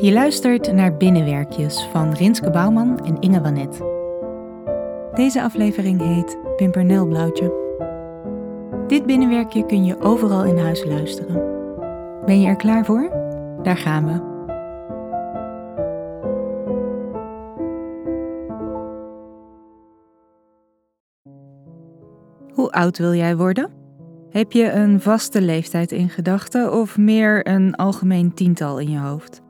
Je luistert naar Binnenwerkjes van Rinske Bouwman en Inge Wanet. Deze aflevering heet Pimpernelblauwtje. Dit binnenwerkje kun je overal in huis luisteren. Ben je er klaar voor? Daar gaan we. Hoe oud wil jij worden? Heb je een vaste leeftijd in gedachten of meer een algemeen tiental in je hoofd?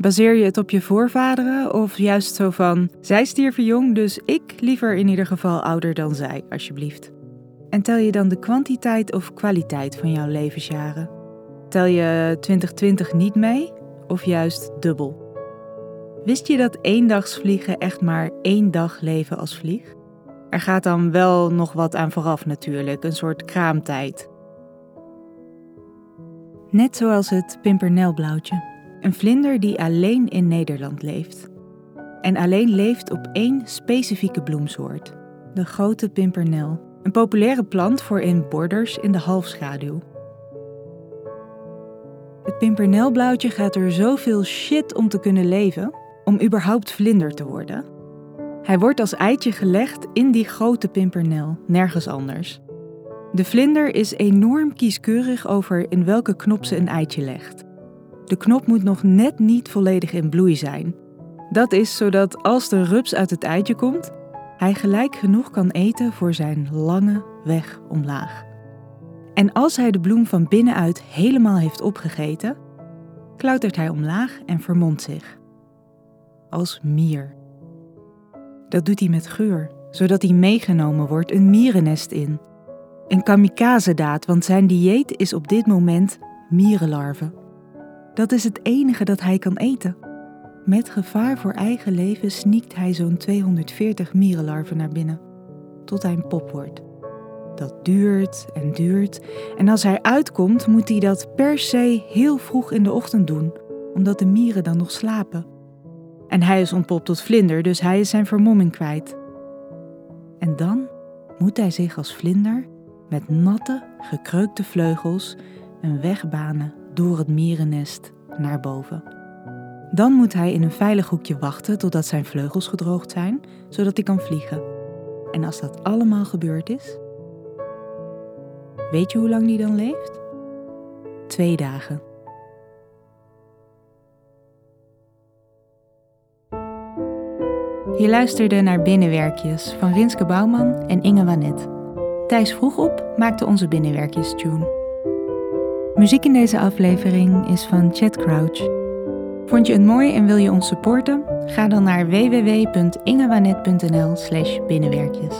Baseer je het op je voorvaderen of juist zo van zij stierven jong, dus ik liever in ieder geval ouder dan zij, alsjeblieft? En tel je dan de kwantiteit of kwaliteit van jouw levensjaren? Tel je 2020 niet mee of juist dubbel? Wist je dat eendagsvliegen echt maar één dag leven als vlieg? Er gaat dan wel nog wat aan vooraf natuurlijk, een soort kraamtijd. Net zoals het pimpernelblauwtje, een vlinder die alleen in Nederland leeft. En alleen leeft op één specifieke bloemsoort, de grote pimpernel. Een populaire plant voor in borders in de halfschaduw. Het pimpernelblauwtje gaat er zoveel shit om te kunnen leven, om überhaupt vlinder te worden. Hij wordt als eitje gelegd in die grote pimpernel, nergens anders. De vlinder is enorm kieskeurig over in welke knop ze een eitje legt. De knop moet nog net niet volledig in bloei zijn. Dat is zodat als de rups uit het eitje komt, hij gelijk genoeg kan eten voor zijn lange weg omlaag. En als hij de bloem van binnenuit helemaal heeft opgegeten, klautert hij omlaag en vermomt zich. Als mier. Dat doet hij met geur, zodat hij meegenomen wordt een mierennest in. Een kamikaze-daad, want zijn dieet is op dit moment mierenlarven. Dat is het enige dat hij kan eten. Met gevaar voor eigen leven sniekt hij zo'n 240 mierenlarven naar binnen, tot hij een pop wordt. Dat duurt en duurt, en als hij uitkomt, moet hij dat per se heel vroeg in de ochtend doen, omdat de mieren dan nog slapen. En hij is ontpopt tot vlinder, dus hij is zijn vermomming kwijt. En dan moet hij zich als vlinder met natte, gekreukte vleugels een weg banen door het mierennest naar boven. Dan moet hij in een veilig hoekje wachten totdat zijn vleugels gedroogd zijn, zodat hij kan vliegen. En als dat allemaal gebeurd is, weet je hoe lang die dan leeft? Twee dagen. Je luisterde naar Binnenwerkjes van Rinske Bouwman en Inge Wanet. Thijs vroeg op maakte onze Binnenwerkjes tune. Muziek in deze aflevering is van Chad Crouch. Vond je het mooi en wil je ons supporten? Ga dan naar www.ingewanet.nl/binnenwerkjes.